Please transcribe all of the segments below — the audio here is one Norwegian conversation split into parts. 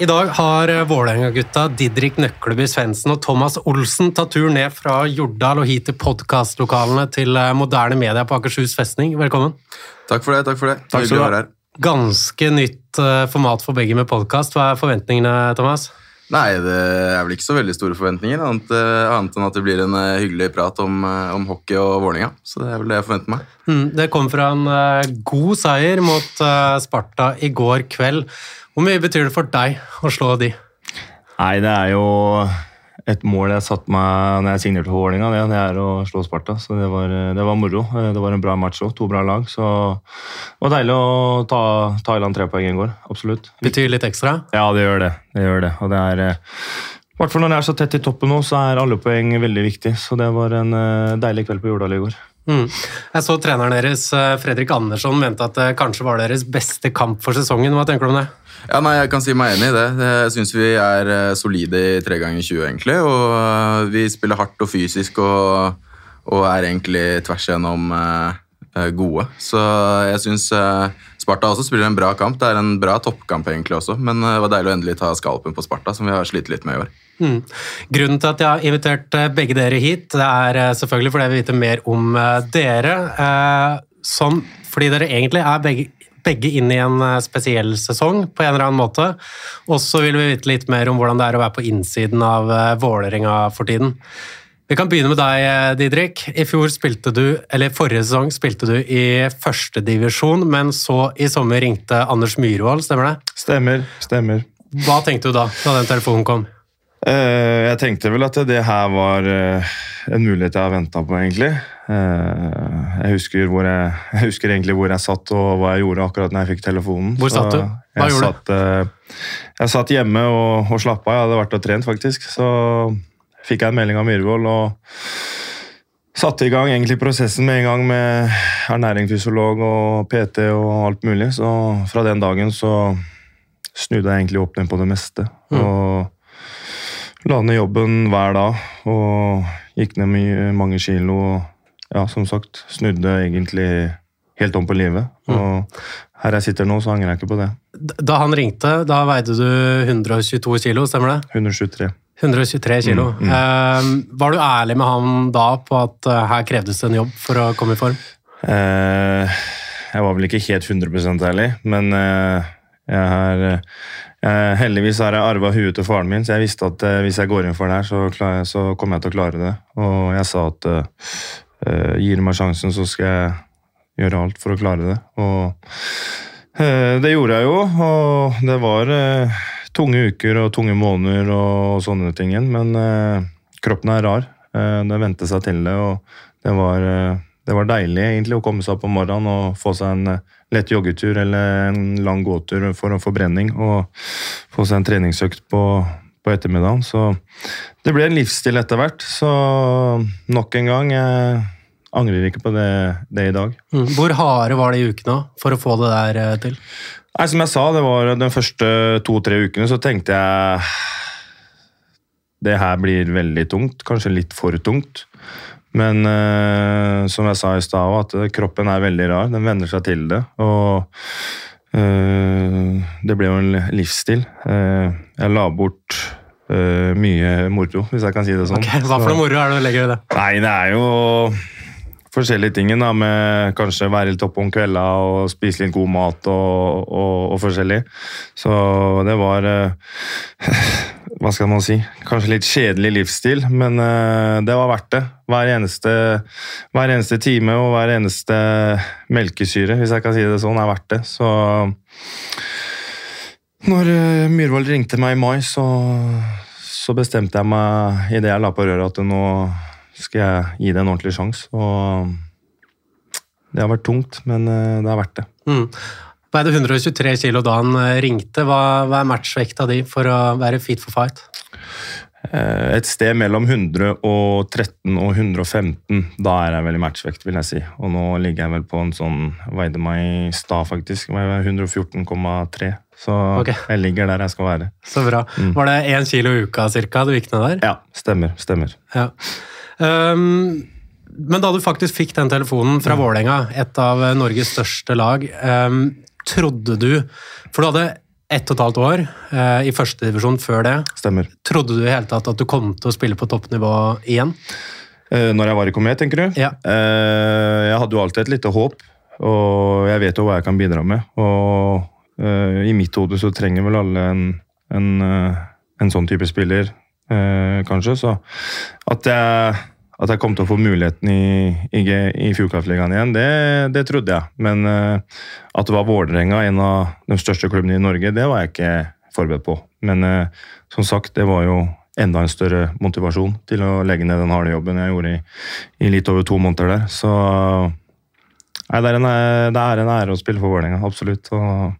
I dag har Vålerenga-gutta Didrik Nøkleby Svendsen og Thomas Olsen tatt tur ned fra Jordal og hit til podkastlokalene til moderne media på Akershus festning. Velkommen. Takk for det. takk for det. Takk skal du ha. Ganske nytt eh, format for begge med podkast. Hva er forventningene, Thomas? Nei, det er vel ikke så veldig store forventninger, annet, eh, annet enn at det blir en eh, hyggelig prat om, om hockey og Vålerenga. Så det er vel det jeg forventer meg. Mm, det kom fra en god seier mot Sparta i går kveld. Hvor mye betyr det for deg å slå de? Nei, det er jo et mål jeg satte meg når jeg signerte for Vålerenga, det, det, er å slå Sparta. Så det var, det var moro. Det var en bra match òg. To bra lag. Så det var deilig å ta, ta i land tre poeng i går. Absolutt. Betyr litt ekstra? Ja, det gjør det. det, gjør det. Og det er i hvert fall når jeg er så tett i toppen nå, så er alle poeng veldig viktig. Så det var en eh, deilig kveld på Jordal i går. Mm. Jeg så treneren deres, eh, Fredrik Andersson, mente at det kanskje var deres beste kamp for sesongen. Hva tenker du om det? Ja, nei, Jeg kan si meg enig i det. Jeg syns vi er eh, solide i tre ganger 20, egentlig. Og eh, vi spiller hardt og fysisk og, og er egentlig tvers igjennom gode. Så jeg syns Sparta også spiller en bra kamp. Det er en bra toppkamp egentlig også, men det var deilig å endelig ta skalpen på Sparta, som vi har slitt litt med i år. Mm. Grunnen til at jeg har invitert begge dere hit, det er selvfølgelig fordi jeg vil vite mer om dere. Som, fordi dere egentlig er begge begge inne i en eh, spesiell sesong på en eller annen måte. Og så vil vi vite litt mer om hvordan det er å være på innsiden av eh, Vålerenga for tiden. Vi kan begynne med deg, eh, Didrik. I fjor spilte du, eller Forrige sesong spilte du i førstedivisjon, men så i sommer ringte Anders Myhrvold, stemmer det? Stemmer. stemmer. Hva tenkte du da, da den telefonen kom? Jeg tenkte vel at det her var en mulighet jeg har venta på, egentlig. Eh, jeg husker, jeg, jeg husker, egentlig hvor jeg satt og hva jeg gjorde akkurat når jeg fikk telefonen. Hvor satt du? Hva jeg gjorde satt, du? Jeg satt hjemme og, og slappa. Jeg hadde vært og trent, faktisk. Så fikk jeg en melding av Myhrvold og satte i gang egentlig prosessen med en gang med ernæringsfysiolog og PT og alt mulig. Så fra den dagen så snudde jeg egentlig opp ned på det meste. Mm. Og la ned jobben hver dag. og Gikk ned mye, mange kilo og ja, som sagt, snudde egentlig helt om på livet. Mm. Og her jeg sitter nå, så angrer jeg ikke på det. Da han ringte, da veide du 122 kilo, stemmer det? 123. 123 kilo. Mm, mm. Uh, var du ærlig med han da på at uh, her krevdes det en jobb for å komme i form? Uh, jeg var vel ikke helt 100% ærlig, men jeg har Eh, heldigvis har jeg arva huet til faren min, så jeg visste at eh, hvis jeg går inn for det her, så, klar, så, kommer jeg til å klare det. Og jeg sa at eh, gir du meg sjansen, så skal jeg gjøre alt for å klare det. Og eh, det gjorde jeg jo, og det var eh, tunge uker og tunge måneder og sånne ting, men eh, kroppen er rar. det vente seg til det, og det var, det var deilig egentlig å komme seg opp om morgenen og få seg en lett joggetur eller en lang gåtur for en forbrenning og få seg en treningsøkt på, på ettermiddagen. Så det ble en livsstil etter hvert. Så nok en gang jeg angrer ikke på det, det i dag. Mm. Hvor harde var de ukene for å få det der eh, til? Nei, Som jeg sa, det var de første to-tre ukene så tenkte jeg det her blir veldig tungt. Kanskje litt for tungt. Men uh, som jeg sa i stad at kroppen er veldig rar. Den venner seg til det. Og uh, det ble jo en livsstil. Uh, jeg la bort mye moro, hvis jeg kan si det sånn. Okay, hva for noe moro er det du legger i det? Nei, det er jo forskjellige ting. da, med Kanskje være litt oppe om kvelda og spise litt god mat og, og, og forskjellig. Så det var hva skal man si, kanskje litt kjedelig livsstil, men uh, det var verdt det. Hver eneste, hver eneste, time og hver eneste melkesyre, hvis jeg kan si det sånn, er verdt det. Så når uh, Myhrvold ringte meg i mai, så, så bestemte jeg meg i det jeg la på røret at nå skal jeg gi det en ordentlig sjanse. Og det har vært tungt, men uh, det er verdt det. Mm. Veide 123 kilo da han eh, ringte. Hva, hva er matchvekta di for å være fit for fight? Eh, et sted mellom 113 og 115. Da er jeg vel i matchvekt, vil jeg si. Og nå ligger jeg vel på en sånn Veide meg i stad, faktisk. 114,3. Så okay. jeg ligger der jeg skal være. Så bra. Mm. Var det én kilo i uka cirka du gikk ned der? Ja, stemmer. Stemmer. Ja. Um, men da du faktisk fikk den telefonen fra mm. Vålerenga, et av Norges største lag, um, trodde du For du hadde ett og et halvt år eh, i førstedivisjon før det. Stemmer. Trodde du i hele tatt at du kom til å spille på toppnivå igjen? Eh, når jeg var i Komet, tenker du? Ja. Eh, jeg hadde jo alltid et lite håp, og jeg vet jo hva jeg kan bidra med. Og eh, i mitt hode så trenger vel alle en, en, eh, en sånn type spiller, eh, kanskje. Så at jeg, at jeg kom til å få muligheten i, i, i Fjordkraftligaen igjen, det, det trodde jeg. Men uh, at det var Vålerenga, en av de største klubbene i Norge, det var jeg ikke forberedt på. Men uh, som sagt, det var jo enda en større motivasjon til å legge ned den harde jobben jeg gjorde i, i litt over to måneder der. Så nei, det, er en, det er en ære å spille for Vålerenga, absolutt. Og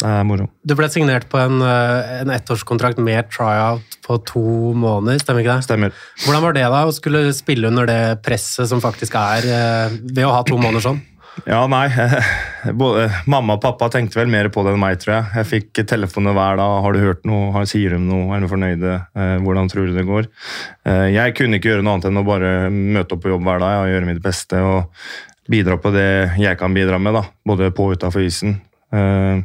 det. Du ble signert på en, eh, en ettårskontrakt med tryout på to måneder, stemmer ikke det? Stemmer. Hvordan var det da, å skulle spille under det presset som faktisk er eh, ved å ha to måneder sånn? Ja, nei. Både, mamma og pappa tenkte vel mer på det enn meg, tror jeg. Jeg fikk telefoner hver dag. 'Har du hørt noe? Har, sier de noe? Er du fornøyde? Eh, hvordan tror du det går?' Jeg kunne ikke gjøre noe annet enn å bare møte opp på jobb hver dag og gjøre mitt beste og bidra på det jeg kan bidra med, da. både på og utafor isen. Eh,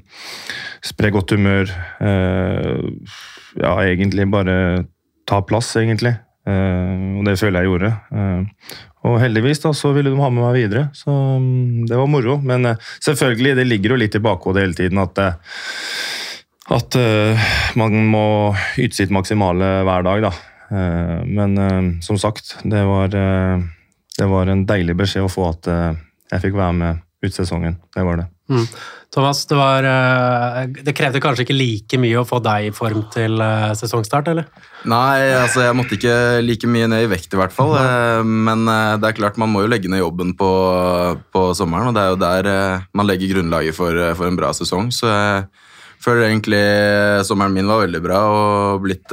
spre godt humør. Eh, ja, egentlig bare ta plass, egentlig. Eh, og det føler jeg gjorde. Og heldigvis da, så ville de ha med meg videre, så mm, det var moro. Men selvfølgelig, det ligger jo litt i bakhodet hele tiden at, at man må yte sitt maksimale hver dag, da. Men som sagt, det var, det var en deilig beskjed å få at jeg fikk være med ut sesongen. Det var det. Mm. Thomas, det, var, eh, det krevde kanskje ikke like mye å få deg i form til eh, sesongstart, eller? Nei, altså jeg måtte ikke like mye ned i vekt i hvert fall. eh, Men det er klart man må jo legge ned jobben på, på sommeren, og det er jo der man legger grunnlaget for, for en bra sesong. Så jeg føler egentlig sommeren min var veldig bra og blitt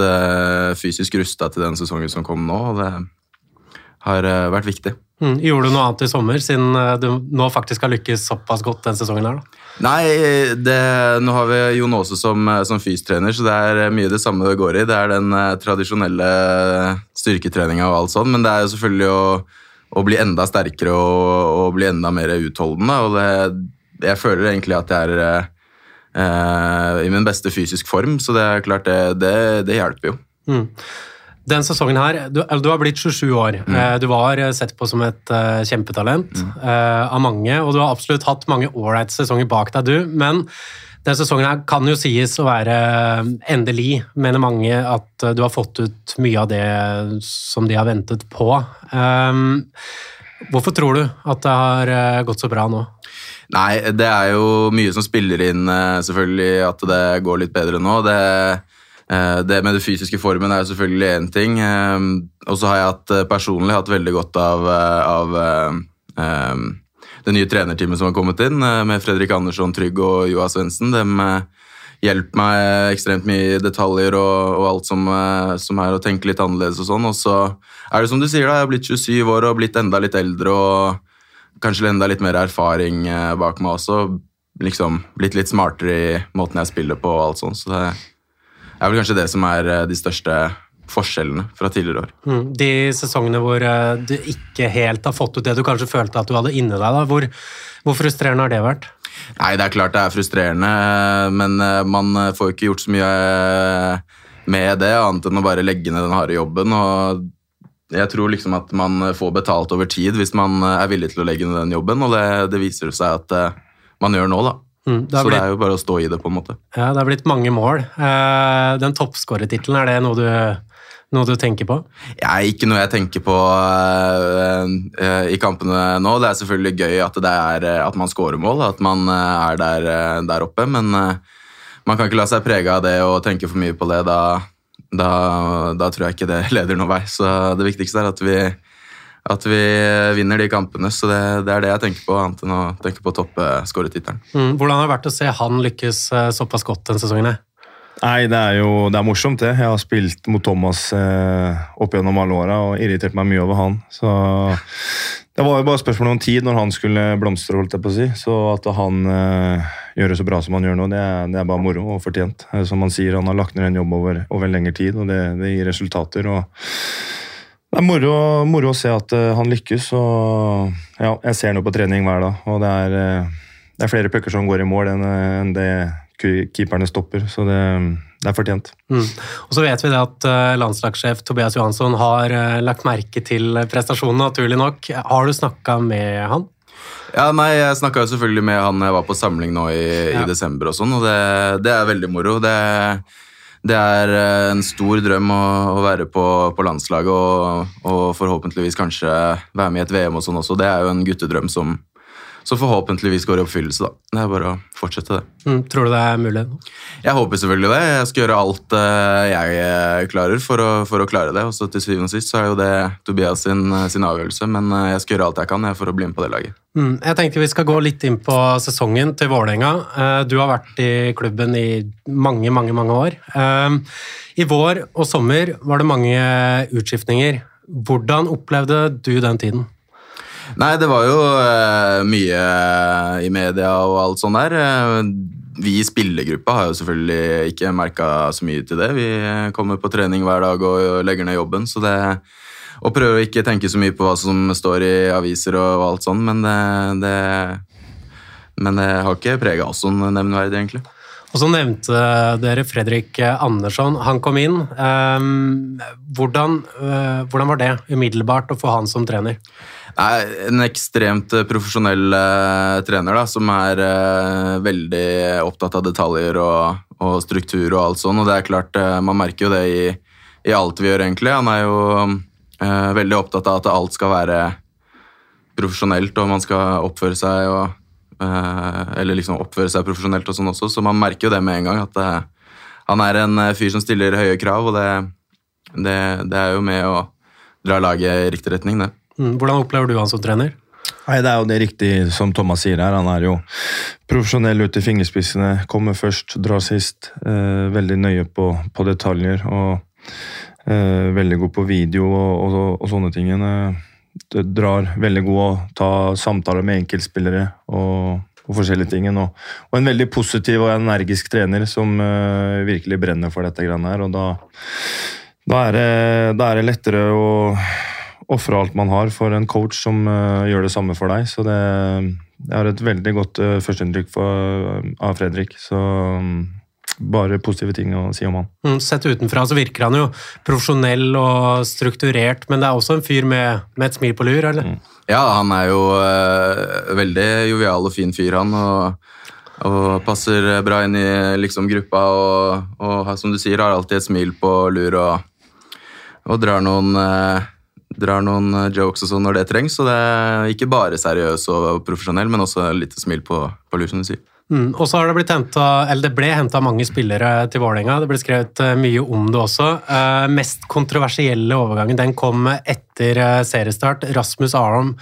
fysisk rusta til den sesongen som kom nå. og det har eh, vært viktig. Mm. Gjorde du noe annet i sommer, siden eh, du nå faktisk har lykkes såpass godt den sesongen her? da? Nei, det, nå har vi Jon Aase som, som fystrener, så det er mye det samme det går i. Det er den eh, tradisjonelle styrketreninga og alt sånn, men det er jo selvfølgelig å, å bli enda sterkere og, og bli enda mer utholdende. Og det, jeg føler egentlig at jeg er eh, i min beste fysisk form, så det er klart det, det, det hjelper jo. Mm. Den sesongen her, du, du har blitt 27 år. Mm. Du var eh, sett på som et uh, kjempetalent eh, av mange, og du har absolutt hatt mange ålreite sesonger bak deg, du. Men den sesongen her kan jo sies å være eh, endelig, mener mange, at eh, du har fått ut mye av det som de har ventet på. Um, hvorfor tror du at det har eh, gått så bra nå? Nei, det er jo mye som spiller inn, eh, selvfølgelig, at det går litt bedre nå. Det, eh, det med den fysiske formen er selvfølgelig én ting. eh, Og så har jeg hatt, eh, personlig hatt veldig godt av, eh, av eh, eh, det nye trenerteamet som har kommet inn, eh, med Fredrik Andersson Trygg og Joa Svendsen. De eh, hjelper meg ekstremt mye i detaljer og, og alt som, eh, som er å tenke litt annerledes og sånn. Og så er det som du sier, da, jeg har blitt 27 år og blitt enda litt eldre. og kanskje enda litt mer erfaring eh, bak meg også. Liksom blitt litt smartere i måten jeg spiller på og alt sånt. Så det er vel kanskje det som er eh, de største forskjellene fra tidligere år. Mm. De sesongene hvor eh, du ikke helt har fått ut det du kanskje følte at du hadde inni deg, da, hvor, hvor frustrerende har det vært? Nei, det er klart det er frustrerende, men eh, man får ikke gjort så mye med det, annet enn å bare legge ned den harde jobben. og jeg tror liksom at man får betalt over tid hvis man er villig til å legge ned den jobben, og det, det viser seg at man gjør nå, da. Mm. Det, så Så det er jo bare å stå i det, på en måte. ja, det har blitt mange mål. Eh, den toppskårertittelen, er det noe du, noe du tenker på? Er ikke noe jeg tenker på eh, eh, i kampene nå. Det er selvfølgelig gøy at, det er, at man scorer mål, at man er der, der oppe, men man kan ikke la seg prege av det og tenke for mye på det. Da, da, da tror jeg ikke det leder noen vei. Så det viktigste er at vi, at vi vinner de kampene. Så det, det er det jeg tenker på, annet enn å tenke på å toppe skåretittelen. Mm. Hvordan har det vært å se han lykkes eh, såpass godt denne sesongen? Nei, det er jo det er morsomt, det. Jeg har spilt mot Thomas eh, opp gjennom alle åra og irritert meg mye over han. Så det var jo bare spørsmål om tid når han skulle blomstre, holdt jeg på å si. Så at han eh, gjør det så bra som han gjør nå, det er, det er bare moro og fortjent. Eh, Som han sier, han har lagt ned en jobb over, over en lengre tid, og det, det gir resultater. og det er moro, moro å se at eh, han lykkes. og ja, Jeg ser noe på trening hver dag, og det er, eh, det er flere pucker som går i mål enn eh, enn det keeperne stopper. Så det, det er fortjent. Mm. Og så vet vi det at landslagssjef Tobias Johansson har lagt merke til prestasjonen, naturlig nok. Har du snakka med han? Ja, nei, Jeg snakka selvfølgelig med han jeg var på samling nå i, ja. i desember, og sånn, og det, det, er veldig moro. Det, det er eh, en stor drøm å, å være på, på landslaget og, og, forhåpentligvis kanskje være med i et VM og sånn også. Det er jo en guttedrøm som, som forhåpentligvis går i oppfyllelse. da. Det er bare å fortsette det. Mm, tror du det er mulig? Jeg håper selvfølgelig det. Jeg skal gjøre alt uh, jeg eh, klarer for å, for å, klare det. Og så til syvende og sist så er jo det Tobias sin, eh, sin avgjørelse, men jeg skal gjøre alt jeg kan for å bli med på det laget. Mm, jeg tenkte vi skal gå litt inn på sesongen til Vålerenga. Du har vært i klubben i mange, mange, mange år. I vår og sommer var det mange utskiftninger. Hvordan opplevde du den tiden? Nei, det var jo uh, mye i media og alt sånt der. Uh, vi i spillergruppa har jo selvfølgelig ikke merka så mye til det. Vi kommer på trening hver dag og legger ned jobben, så det og prøver å ikke tenke så mye på hva som står i aviser og, alt sånt, men det, det, men det har ikke prega oss sånn nevneverdig, egentlig. Og så nevnte dere Fredrik Andersson. Han kom inn. Um, hvordan, hvordan, var det umiddelbart å få han som trener? En ekstremt eh, profesjonell uh, trener da, som er uh, veldig opptatt av detaljer og, og, struktur og alt sånt. Og det er klart, uh, man merker jo det i, i, alt vi gjør, egentlig. Han er jo veldig opptatt av at alt skal være profesjonelt, og man skal oppføre seg og Eller liksom oppføre seg profesjonelt og sånn også, så man merker jo det med en gang. At han er en fyr som stiller høye krav, og det, det, det er jo med å dra laget i riktig retning, det. Mm, hvordan opplever du han som trener? Nei, Det er jo det riktige som Thomas sier her. Han er jo profesjonell ut i fingerspissene. Kommer først, drar sist. Eh, veldig nøye på, på detaljer. Og eh, veldig god på video og, og, og sånne ting. Det drar veldig god å ta samtaler med enkeltspillere og, og forskjellige ting. Og, en veldig positiv og energisk trener som eh, virkelig brenner for dette her. Og da, da, er det, da er det lettere å ofre alt man har for en coach som uh, gjør det samme for deg. Så det, jeg har et veldig godt uh, førsteinntrykk av Fredrik. Så um, bare positive ting å si om han. Mm, sett utenfra så virker han jo profesjonell og strukturert, men det er også en fyr med, med et smil på lur, eller? Mm. Ja, han er jo uh, veldig jovial og fin fyr, han. og og passer bra inn i liksom, gruppa og, og, som du sier, har alltid et smil på lur og, og drar noen eh, drar noen eh, jokes og sånn når det trengs. Så det er ikke bare seriøs og profesjonell, men også litt smil på, på lusen. Si. Mm, og så har det blitt hentet, eller det ble henta mange spillere til Vålerenga. Det ble skrevet uh, mye om det også. Uh, mest kontroversielle overgangen den kom etter seriestart. Rasmus Aron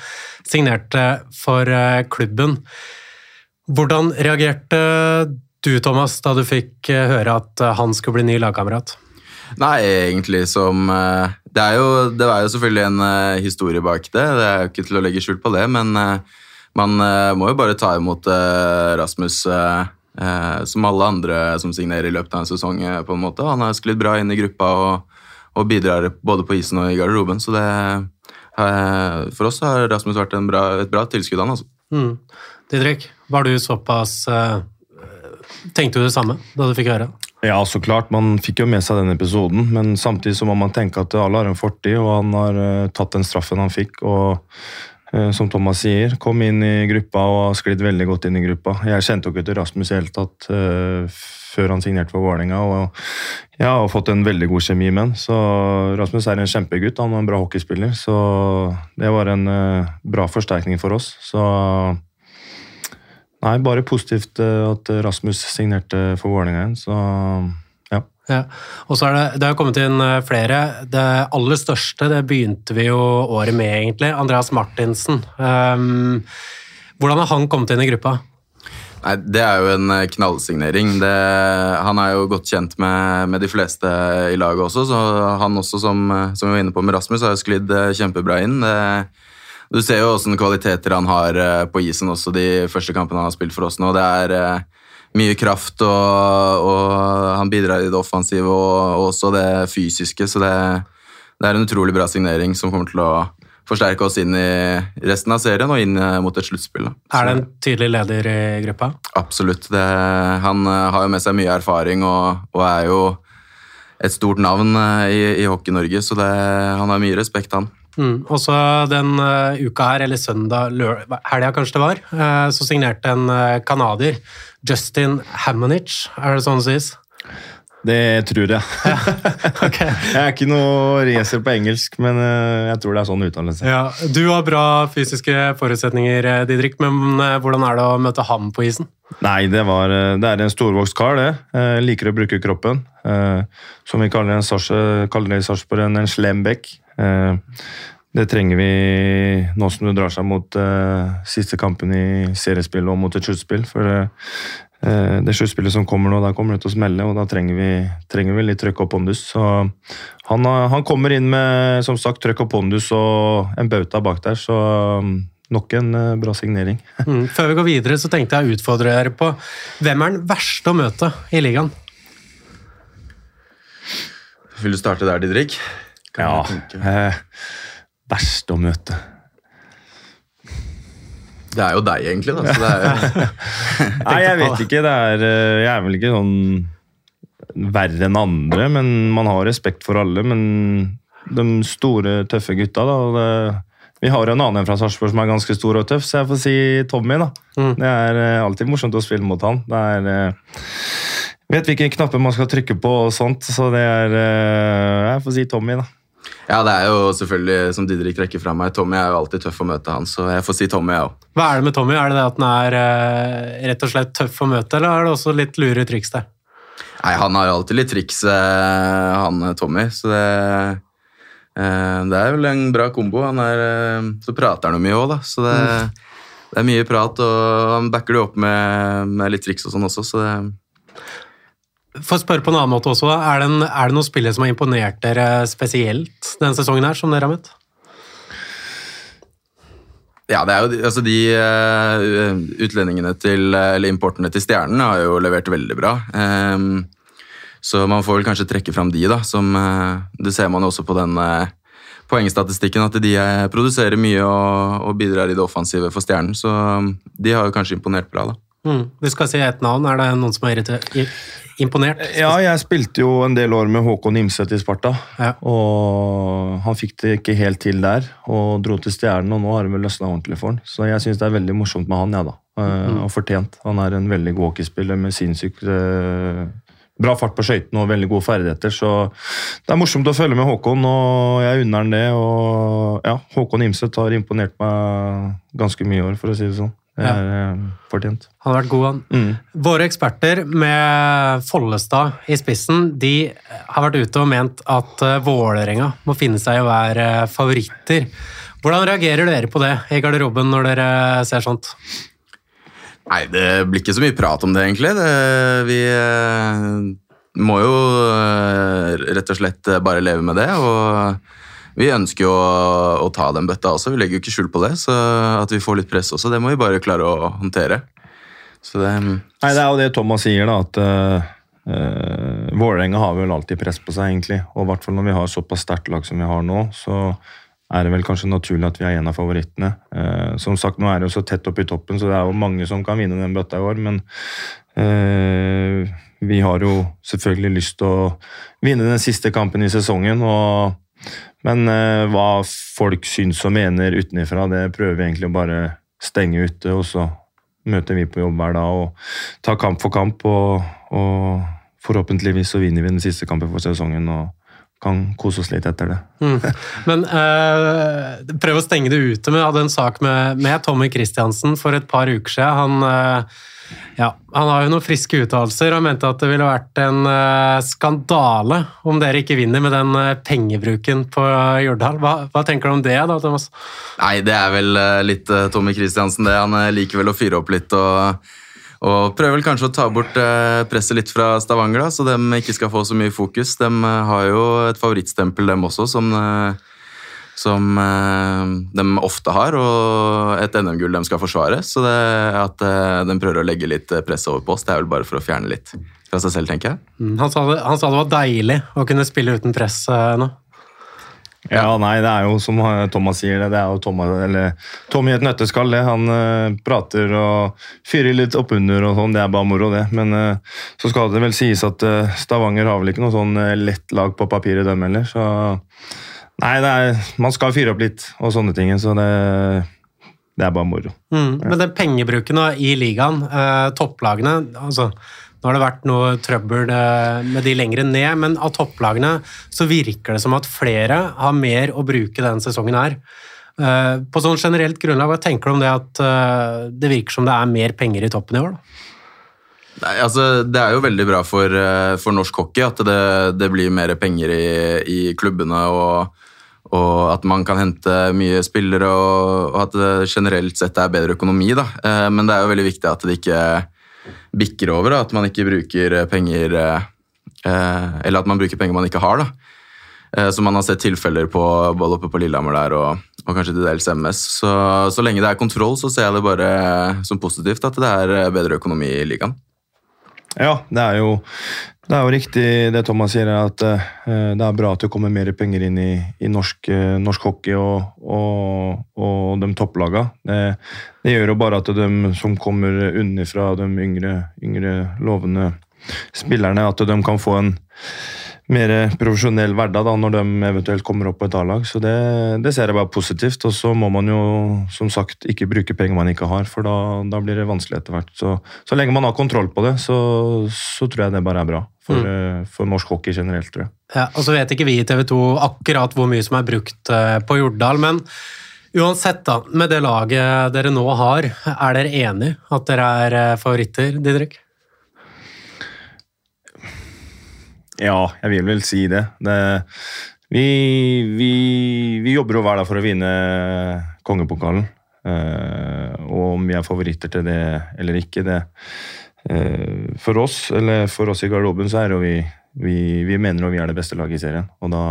signerte for klubben. Hvordan reagerte du, Thomas, da du fikk høre at han skulle bli ny lagkamerat? Nei, egentlig som det, er jo, det var jo selvfølgelig en uh, historie bak det, det er jo ikke til å legge skjul på det. Men uh, man må jo bare ta imot Rasmus som alle andre som signerer i løpet av en sesong. på en måte. Han har sklidd bra inn i gruppa og, og, bidrar både på isen og i garderoben. Så det, for oss har Rasmus vært bra, et bra tilskudd, han altså. Mm. Didrik, var du såpass Tenkte du det samme da du fikk høre? Ja, så klart. Man fikk jo med seg den episoden, men samtidig så må man tenke at alle har en fortid, og han har uh, tatt den straffen han fikk. og uh, som Thomas sier, kom inn i gruppa og har sklidd veldig godt inn i gruppa. Jeg kjente jo ikke til Rasmus i hele tatt uh, før han signerte for Vålerenga, og jeg har fått en veldig god kjemi med han. Så Rasmus er en kjempegutt, han er en bra hockeyspiller, så det var en bra forsterkning for oss. Så Nei, bare positivt eh, at Rasmus signerte for Vålerenga igjen, så ja. ja. Og så er det, det har kommet inn eh, flere. Det aller største det begynte vi jo året med, egentlig. Andreas Martinsen. Um, hvordan har han kommet inn i gruppa? Nei, Det er jo en eh, knallsignering. Det, han er jo godt kjent med, med, de fleste i laget også, så han også, som, som vi var inne på med Rasmus, har jo sklidd kjempebra inn. Det, du ser jo åssen kvaliteter han har eh, på isen også de første kampene han har spilt for oss nå. Det er eh, mye kraft, og, og han bidrar i det offensive og, og også det fysiske. Så det, det, er en utrolig bra signering som kommer til å forsterke oss inn i resten av serien og inn eh, mot et sluttspill. Er det en tydelig leder i gruppa? Absolutt. Det, han har jo med seg mye erfaring og, og er jo et stort navn i, i Hockey-Norge, så det, han har mye respekt, han. Mm. Og så den uh, uka her, eller søndag, helga kanskje det var, uh, så signerte en uh, canadier, Justin Hammonich, er det sånn det sies? Det tror jeg. Ok. Jeg er ikke noe racer på engelsk, men jeg tror det er sånn utdannelse. Ja, du har bra fysiske forutsetninger, Didrik, men hvordan er det å møte ham på isen? Nei, det, var, det er en storvokst kar, det. Jeg liker å bruke kroppen. Som vi kaller, en Sars, kaller det i Sarpsborg, en slembekk. Eh, det trenger vi nå som det drar seg mot eh, siste kampen i seriespillet og mot et sluttspill. For eh, eh, det sluttspillet som kommer nå, der kommer det til å smelle, og da trenger vi, trenger vi litt trøkk og pondus. Så han, han kommer inn med som sagt trøkk og pondus og en bauta bak der, så mm, nok en eh, bra signering. Mm. Før vi går videre, så tenkte jeg å utfordre dere på hvem er den verste å møte i ligaen? Vil du starte der, Didrik? Kan Ja. jeg tenke. Eh, verste å møte. Det er jo deg, egentlig. da. Så det er, Nei, jeg vet ikke. Det er, eh, jeg er vel ikke sånn verre enn andre, men man har respekt for alle. Men de store, tøffe gutta, da det, Vi har en annen fra Sarpsborg som er ganske stor og tøff, så jeg får si Tommy, da. Mm. Det er eh, alltid morsomt å spille mot han. Det er eh, Vet hvilke knapper man skal trykke på og sånt, så det er Jeg får si Tommy, da. Ja, det er jo selvfølgelig, som Didrik trekker fra meg, Tommy er jo alltid tøff å møte han, så jeg får si Tommy, jeg òg. Hva er det med Tommy? Er det det at han er eh, rett og slett tøff å møte, eller er det også litt lure triks der? Nei, han har alltid litt triks, eh, han eh, Tommy, så det eh, Det er vel en bra kombo. Han er, eh, så prater han jo mye òg, da, så det, det er mye prat, og han backer det opp med, med litt triks og sånn også, så det For å spørre på en annen måte også, er det, en, er det noen spillere som har imponert dere spesielt denne sesongen her, som dere har møtt? Ja, det er jo altså de eh, utlendingene til Eller importene til Stjernen har jo levert veldig bra. Ehm, så man får vel kanskje trekke fram de, da. Som eh, Det ser man jo også på den eh, poengstatistikken, at de produserer mye og, og bidrar i det offensive for Stjernen. Så de har jo kanskje imponert bra, da. Mm. Vi skal si ett navn. Er det noen som har irritert? Imponert? Ja, jeg spilte jo en del år med Håkon Imset i Sparta. Ja. Og han fikk det ikke helt til der, og dro til Stjernen, og nå har det vel løsna ordentlig for han. Så jeg syns det er veldig morsomt med han, jeg, da. Mm. Og fortjent. Han er en veldig god hockeyspiller med sinnssykt eh, bra fart på skøytene og veldig gode ferdigheter, så det er morsomt å følge med Håkon, og jeg unner han det. Og ja, Håkon Imset har imponert meg ganske mye i år, for å si det sånn. Ja. eh, fortjent. Han har vært god, han. Mm. Våre eksperter med Follestad i spissen de har vært ute og ment at eh, Vålerenga må finne seg i å være eh, favoritter. Hvordan reagerer dere på det i garderoben når dere ser sånt? Nei, det blir ikke så mye prat om det, egentlig. Det, vi må jo rett og slett bare leve med det. Og vi ønsker jo å, å ta den bøtta også. Vi legger jo ikke skjul på det. Så at vi får litt press også, det må vi bare klare å håndtere. Så det Nei, det er jo det Thomas sier, da, at uh, Vålerenga har vel alltid press på seg, egentlig. Og i hvert fall når vi har såpass sterkt lag som vi har nå, så er det vel kanskje naturlig at vi er en av favorittene. Uh, som sagt, nå er det jo så tett oppe i toppen, så det er jo mange som kan vinne den bøtta i år, men uh, vi har jo selvfølgelig lyst til å vinne den siste kampen i sesongen. og men eh, hva folk syns og mener utenfra, det prøver vi egentlig å bare stenge ute. Og så møter vi på jobb hver dag og tar kamp for kamp. Og, og forhåpentligvis så vinner vi den siste kampen for sesongen og kan kose oss litt etter det. Mm. Men eh, prøv å stenge det ute. Jeg hadde en sak med, med Tommy Christiansen for et par uker siden. Han, eh, ja, han har jo noen friske uttalelser og mente at det ville vært en eh, skandale om dere ikke vinner med den eh, pengebruken på Jordal. Hva, hva tenker du om det, da, Thomas? Nei, det er vel eh, litt eh, Tommy Kristiansen, det. Han eh, liker vel å fyre opp litt og, og prøver vel kanskje å ta bort eh, presset litt fra Stavanger, da, så de ikke skal få så mye fokus. De eh, har jo et favorittstempel, dem også, som, eh, som eh, de ofte har, og et NM-gull de skal forsvare. Så det at eh, de prøver å legge litt eh, press over på oss, det er vel bare for å fjerne litt fra seg selv, tenker jeg. Mm, Han sa, det, han sa det var deilig å kunne spille uten press nå. Ja, nei, det er jo som Thomas sier, det, det er jo Thomas, eller Tommy i et nøtteskall. det. Han uh, prater og fyrer litt oppunder og sånn, det er bare moro, det. Men uh, så skal det vel sies at uh, Stavanger har vel ikke noe sånn lett lag på papiret, dem heller. Så nei, er, man skal fyre opp litt og sånne ting. Så det, det er bare moro. Mm, men den pengebruken i ligaen, topplagene altså nå har det vært noe trøbbel eh, med de lengre ned, men av topplagene så virker det som at flere har mer å bruke denne sesongen her. Eh, på sånn generelt grunnlag, hva tenker du om det at eh, det virker som det er mer penger i toppen i år? Nei, altså, Det er jo veldig bra for, for norsk hockey at det, det, blir mer penger i, i klubbene. og, og at man kan hente mye spillere, og, at det generelt sett er bedre økonomi. Da. Men det er jo veldig viktig at det ikke bikker over, at man ikke bruker eh, penger eh, Eller at man bruker penger man ikke har. da. Eh, så man har sett tilfeller på både oppe på Lillehammer der og, og kanskje til dels MS. Så, så lenge det er kontroll, så ser jeg det bare som positivt at det er bedre økonomi i ligaen. Ja, det er jo det er jo riktig det Thomas sier, at uh, det er bra at det kommer mer penger inn i, i norsk, uh, norsk, hockey og, og, og de topplagene. Det, det, gjør jo bare at de som kommer unnifra, de yngre, yngre lovende spillerne, at de kan få en mer profesjonell hverdag da, når de eventuelt kommer opp på et A-lag. Så det, det, ser jeg bare positivt. Og så må man jo som sagt ikke bruke penger man ikke har, for da, da blir det vanskelig etter hvert. Så, så, lenge man har kontroll på det, så, så tror jeg det bare er bra. For, mm. Eh, for, norsk hockey generelt, tror jeg. Ja, og så vet ikke vi i TV 2 akkurat hvor mye som er brukt eh, på Jordal, men uansett, da, med det laget dere nå har, er dere enig at dere er eh, favoritter, Didrik? Ja, jeg vil vel si det. det vi, vi, vi, jobber jo hver dag for å vinne kongepokalen. Uh, og om vi er favoritter til det eller ikke, det uh, For oss, eller for oss i garderoben, så er det jo vi, vi, vi mener jo vi er det beste laget i serien. Og da,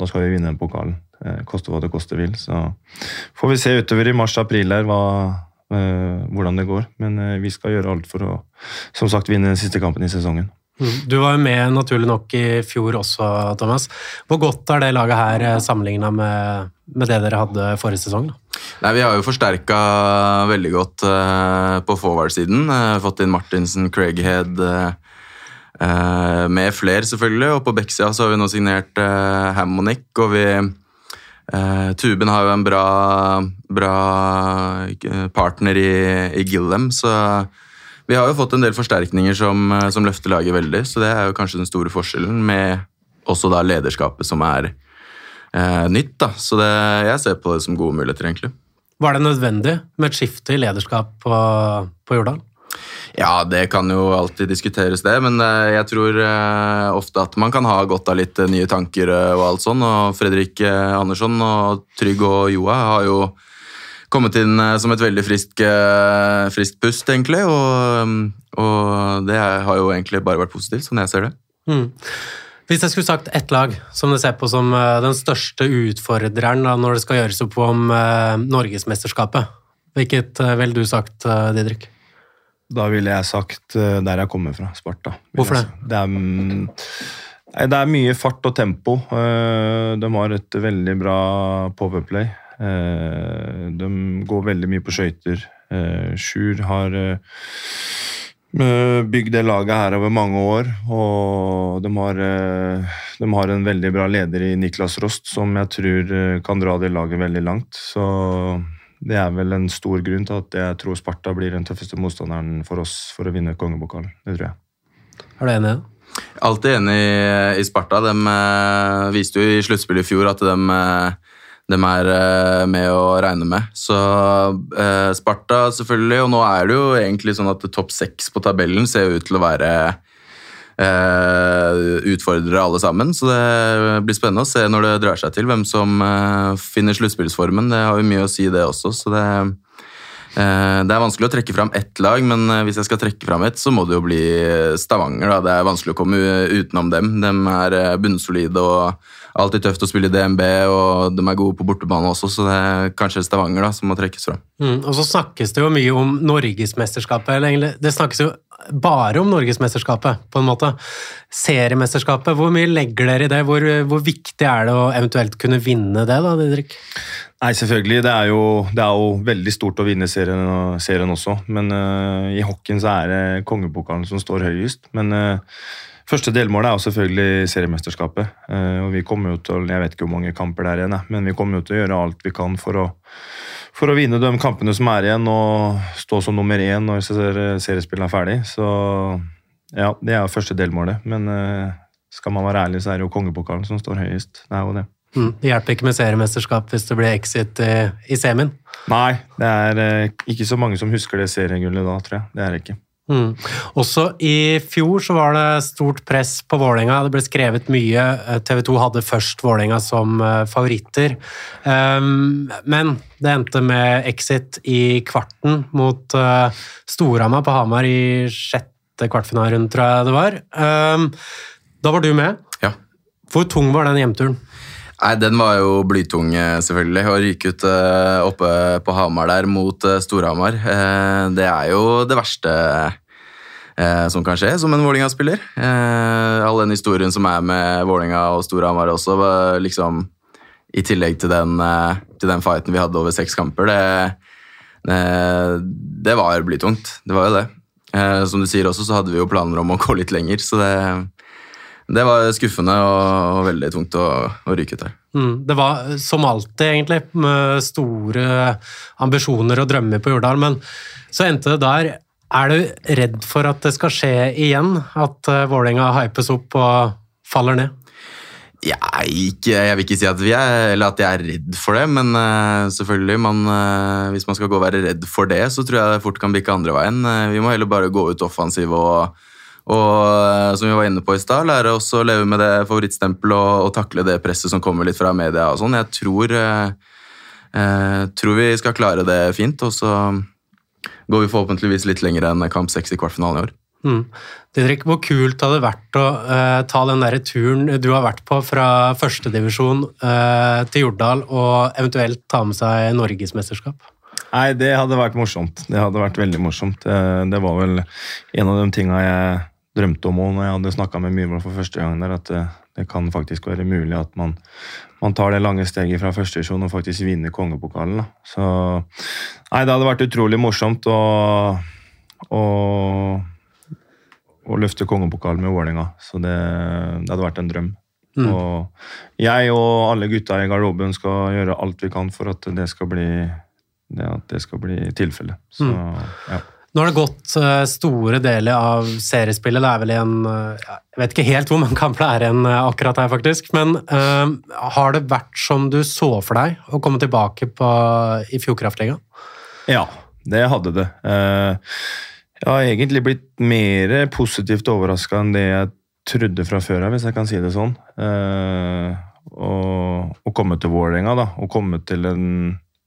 da skal vi vinne den pokalen. Uh, koste hva det koste vil. Så får vi se utover i mars-april her hva, hvordan det går. Men vi skal gjøre alt for å som sagt vinne den siste kampen i sesongen. Du var jo med naturlig nok i fjor også, Thomas. Hvor godt er det laget her eh, sammenligna med, med, det dere hadde forrige sesong? Nei, Vi har jo forsterka veldig godt uh, på forward-siden. Uh, fått inn Martinsen, Craighead uh, med flere, selvfølgelig. Og på backsida har vi nå signert uh, Hammonick, og vi Tuben har jo en bra, bra partner i, i Gillem, så vi har jo fått en del forsterkninger som, eh, som, løfter laget veldig, så det er jo kanskje den store forskjellen, med også da lederskapet som er eh, nytt. da. Så det, jeg ser på det som gode muligheter, egentlig. Var det nødvendig med et skifte i lederskap på, på Jordal? Ja, det kan jo alltid diskuteres, det. Men eh, jeg tror eh, ofte at man kan ha godt av litt nye tanker og alt sånn. Og Fredrik Andersson og Trygg og Joa har jo kommet inn eh, som et veldig friskt eh, frisk pust, egentlig. Og, mm, og, det har jo egentlig bare vært positivt, sånn jeg ser det. Mm. Hvis jeg skulle sagt ett lag som du ser på som eh, den største utfordreren når det skal gjøres opp om Norgesmesterskapet, hvilket ville du sagt, Didrik? Da ville jeg sagt der jeg kommer fra, Sparta. Hvorfor det? Det er, mm, det er, mye fart og tempo. De har et veldig bra powerplay. Eh, de går veldig mye på skøyter. Eh, Sjur har eh, bygd det laget her over mange år, og de har, de har, en veldig bra leder i Niklas Rost, som jeg tror kan dra det laget veldig langt. Så det er vel en stor grunn til at jeg tror Sparta blir den tøffeste motstanderen for oss for å vinne kongepokalen. Det tror jeg. Er du enig? Alltid enig i Sparta. De viste jo i sluttspillet i fjor at de de er eh, med å regne med. Så eh, Sparta, selvfølgelig. Og nå er det jo egentlig sånn at topp seks på tabellen ser ut til å være eh, utfordrere alle sammen. Så det blir spennende å se når det drar seg til, hvem som eh, finner sluttspillsformen. Det har jo mye å si, det også. så det eh, det er vanskelig å trekke fram ett lag, men eh, hvis jeg skal trekke fram ett, så må det jo bli Stavanger. Da. Det er vanskelig å komme utenom dem. De er bunnsolide og alltid tøft å spille i DNB, og de er gode på bortebane også, så det er kanskje Stavanger da, som må trekkes fram. Mm, og så snakkes det jo mye om Norgesmesterskapet. eller egentlig Det snakkes jo bare om Norgesmesterskapet, på en måte. Seriemesterskapet, hvor mye legger dere i det? Hvor, hvor viktig er det å eventuelt kunne vinne det, da, Didrik? Nei, selvfølgelig. Det er jo, det er jo veldig stort å vinne serien, serien også. Men uh, i hockeyen så er det kongepokalen som står høyest. Men uh, første delmålet er jo selvfølgelig seriemesterskapet. Uh, og vi kommer jo til, Jeg vet ikke hvor mange kamper det er igjen, men vi kommer jo til å gjøre alt vi kan for å for å vinne de kampene som er igjen, og stå som nummer én når seriespillet er ferdig. Så ja, det er jo første delmålet. Men uh, skal man være ærlig, så er det jo kongepokalen som står høyest. Det er jo det. Mm, det hjelper ikke med seriemesterskap hvis det blir exit i, i semien? Nei, det er ikke så mange som husker det seriegullet da, tror jeg. Det er det ikke. Mm. Også i fjor så var det stort press på Vålerenga. Det ble skrevet mye. Eh, TV 2 hadde først Vålerenga som eh, favoritter. Um, men det endte med exit i kvarten mot uh, Storhamar på Hamar i sjette kvartfinalerunde, tror jeg det var. Um, da var du med. Ja. Hvor tung var den hjemturen? Nei, Den var jo blytung, selvfølgelig. Å ryke ut uh, oppe på Hamar der mot uh, Storhamar. Det er jo det verste som kan skje som en Vålinga-spiller. all den historien som er med Vålinga og Storhamar også, liksom I tillegg til den, til den, fighten vi hadde over seks kamper, det, det var blytungt. Det var jo det. som du sier også, så hadde vi jo planer om å gå litt lenger, så det det var skuffende og, veldig tungt å, å ryke ut der. Mm, det var som alltid, egentlig, med store ambisjoner og drømmer på Jordal, men så endte det der. Er du redd for at det skal skje igjen? At uh, Vålerenga hypes opp og faller ned? Ja, ikke, jeg vil ikke si at, vi er, eller at jeg er redd for det, men uh, selvfølgelig man, uh, Hvis man skal gå og være redd for det, så tror jeg det fort kan bikke andre veien. Uh, vi må heller bare gå ut offensiv og og eh, som vi var inne på i stad, lære oss å leve med det favorittstempelet og, og, takle det presset som kommer litt fra media og sånn. Jeg tror, eh, eh, tror, vi skal klare det fint, og så går vi forhåpentligvis litt lenger enn kamp seks i kvartfinalen i år. Mm. Didrik, hvor kult hadde det vært å uh, ta den der turen du har vært på fra førstedivisjon uh, til Jordal, og eventuelt ta med seg norgesmesterskap? Nei, det hadde vært morsomt. Det hadde vært veldig morsomt. Det var vel en av de tinga jeg drømte om når jeg hadde snakka med Myhrvold for første gang, der, at det, det, kan faktisk være mulig at man, man tar det lange steget fra første divisjon og faktisk vinner kongepokalen. Da. Så Nei, det hadde vært utrolig morsomt å, å, å løfte kongepokalen med Vålerenga. Så det, det, hadde vært en drøm. Mm. Og jeg og alle gutta i garderoben skal gjøre alt vi kan for at det skal bli, det, det skal bli tilfellet. Så, mm. ja. Nå har det gått eh, store deler av seriespillet. Det er vel en eh, Jeg vet ikke helt hvor mange kamper det er igjen eh, akkurat her, faktisk. Men uh, har det vært som du så for deg å komme tilbake på, i Fjordkraftligaen? Ja, det hadde det. Uh, jeg har egentlig blitt mer positivt overraska enn det jeg trodde fra før av, hvis jeg kan si det sånn. Uh, å komme til Vålerenga, da. Å komme til en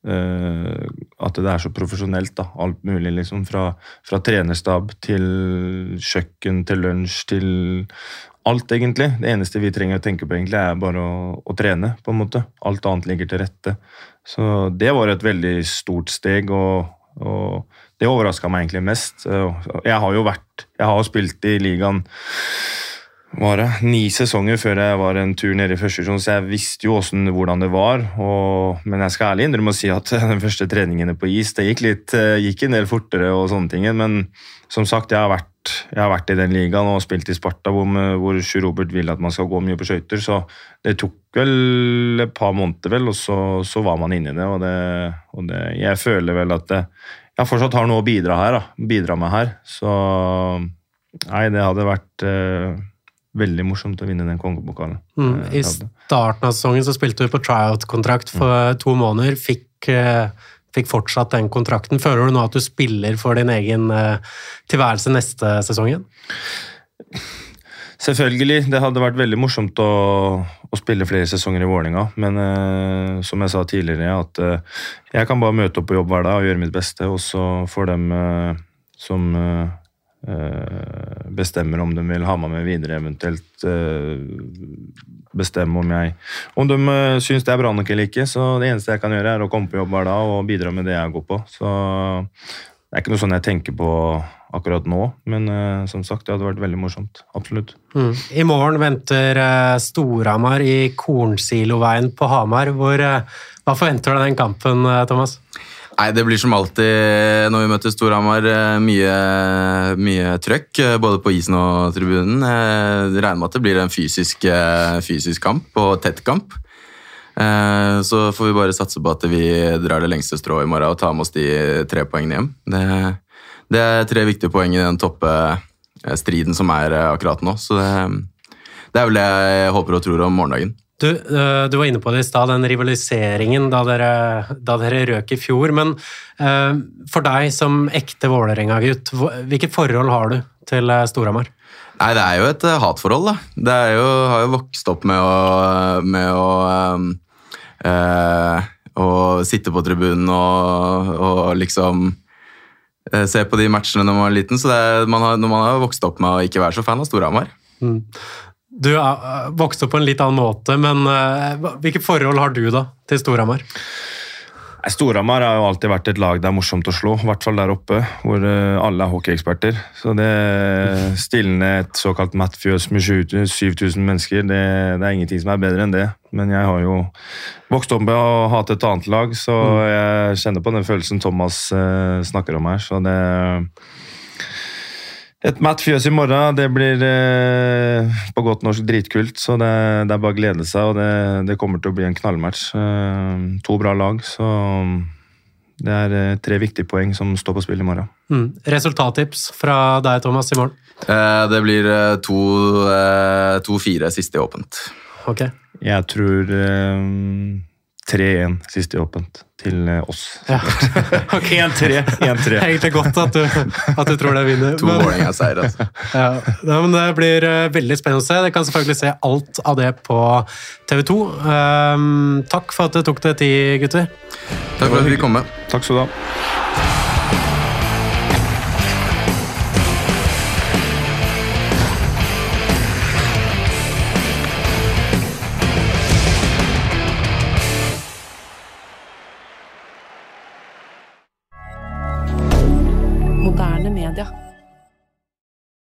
at det er så profesjonelt. da, Alt mulig. liksom, Fra, fra trenerstab til kjøkken til lunsj til alt, egentlig. Det eneste vi trenger å tenke på, egentlig, er bare å, å, trene. på en måte. Alt annet ligger til rette. Så det var et veldig stort steg, og, og det overraska meg egentlig mest. Jeg har jo vært Jeg har spilt i ligaen var det, ni sesonger før jeg var en tur nede i første divisjon, så jeg visste jo også hvordan det var. Og, men jeg skal ærlig innrømme å si at de første treningene på is det gikk, litt, eh, gikk en del fortere. og sånne ting, Men som sagt, jeg har vært, jeg har vært i den ligaen og spilt i Sparta, hvor, hvor Sjur Robert vil at man skal gå mye på skøyter. Så det tok vel et par måneder, vel, og så, så var man inne i det. Det, og det, jeg føler vel at det, jeg fortsatt har noe å bidra, her, da, bidra med her. Så nei, det hadde vært uh, veldig morsomt å vinne den kongepokalen. Mm, I starten av sesongen så spilte du på tryout-kontrakt for mm. to måneder. Fikk, eh, fikk, fortsatt den kontrakten. Føler du nå at du spiller for din egen uh, tilværelse neste sesong igjen? Selvfølgelig. Det hadde vært veldig morsomt å, å spille flere sesonger i Vålerenga. Men eh, som jeg sa tidligere, at eh, jeg kan bare møte opp på jobb hver dag og gjøre mitt beste. Og så får dem som Eh, bestemmer om de vil ha meg med videre, eventuelt eh, bestemme om jeg Om de eh, syns det er bra nok eller ikke. Så det eneste jeg kan gjøre, er å komme på jobb hver dag og bidra med det jeg går på. Så det er ikke noe sånn jeg tenker på akkurat nå, men uh, som sagt, det hadde vært veldig morsomt. Absolutt. Mm. I morgen venter uh, Storhamar i Kornsiloveien på Hamar. Hvor, uh, hva forventer du av den kampen, Thomas? Nei, Det blir som alltid når vi møter Storhamar, mye, mye trøkk. Både på isen og tribunen. Jeg regner med at det blir en fysisk, fysisk kamp og tett kamp. Eh, så får vi bare satse på at vi drar det lengste strået i morgen og tar med oss de tre poengene hjem. Det, det er tre viktige poeng i den toppestriden som er eh, akkurat nå. Så det, det er vel det jeg håper og tror om morgendagen. Du, eh, du, var inne på det i stad, den rivaliseringen da dere, da dere, røk i fjor. Men uh, for deg som ekte Vålerenga-gutt, hvilket forhold har du til Storhamar? Nei, Det er jo et hatforhold, da. Det jo, har jo vokst opp med å, med å um, Eh, sitte på tribunen og, og liksom eh, se på de matchene når man var liten. Så er, man har, når man har vokst opp med å ikke være så fan av Storhamar. Mm. Du vokste vokst opp på en litt annen måte, men uh, hvilke forhold har du da til Storhamar? Storhamar har jo alltid vært et lag det er morsomt å slå, i hvert fall der oppe, hvor eh, alle er hockeyeksperter. Så det stillende et såkalt Matfjøs med 7000 mennesker, det, det, er ingenting som er bedre enn det. Men jeg har jo vokst opp med å hate et annet lag, så mm. jeg kjenner på den følelsen Thomas snakker om her. så det et matt fjøs i morgen, det blir eh, på godt norsk dritkult. Så det, det, er bare å glede seg, og det, det, kommer til å bli en knallmatch. Eh, to bra lag, så det er eh, tre viktige poeng som står på spill i morgen. Mm. Resultattips fra deg, Thomas, i morgen? Eh, det blir 2-4 eh, siste i åpent. Ok. Jeg tror 3-1 siste i åpent til eh, oss. Ja. 1-3. Egentlig godt at du, at du tror det vinner. To Vålerenga-seier, altså. Ja, men det blir uh, veldig spennende å se. Dere kan selvfølgelig se alt av det på TV 2. Um, ehm, takk for at du tok deg tid, gutter. Takk for at vi kom med. Takk skal du ha.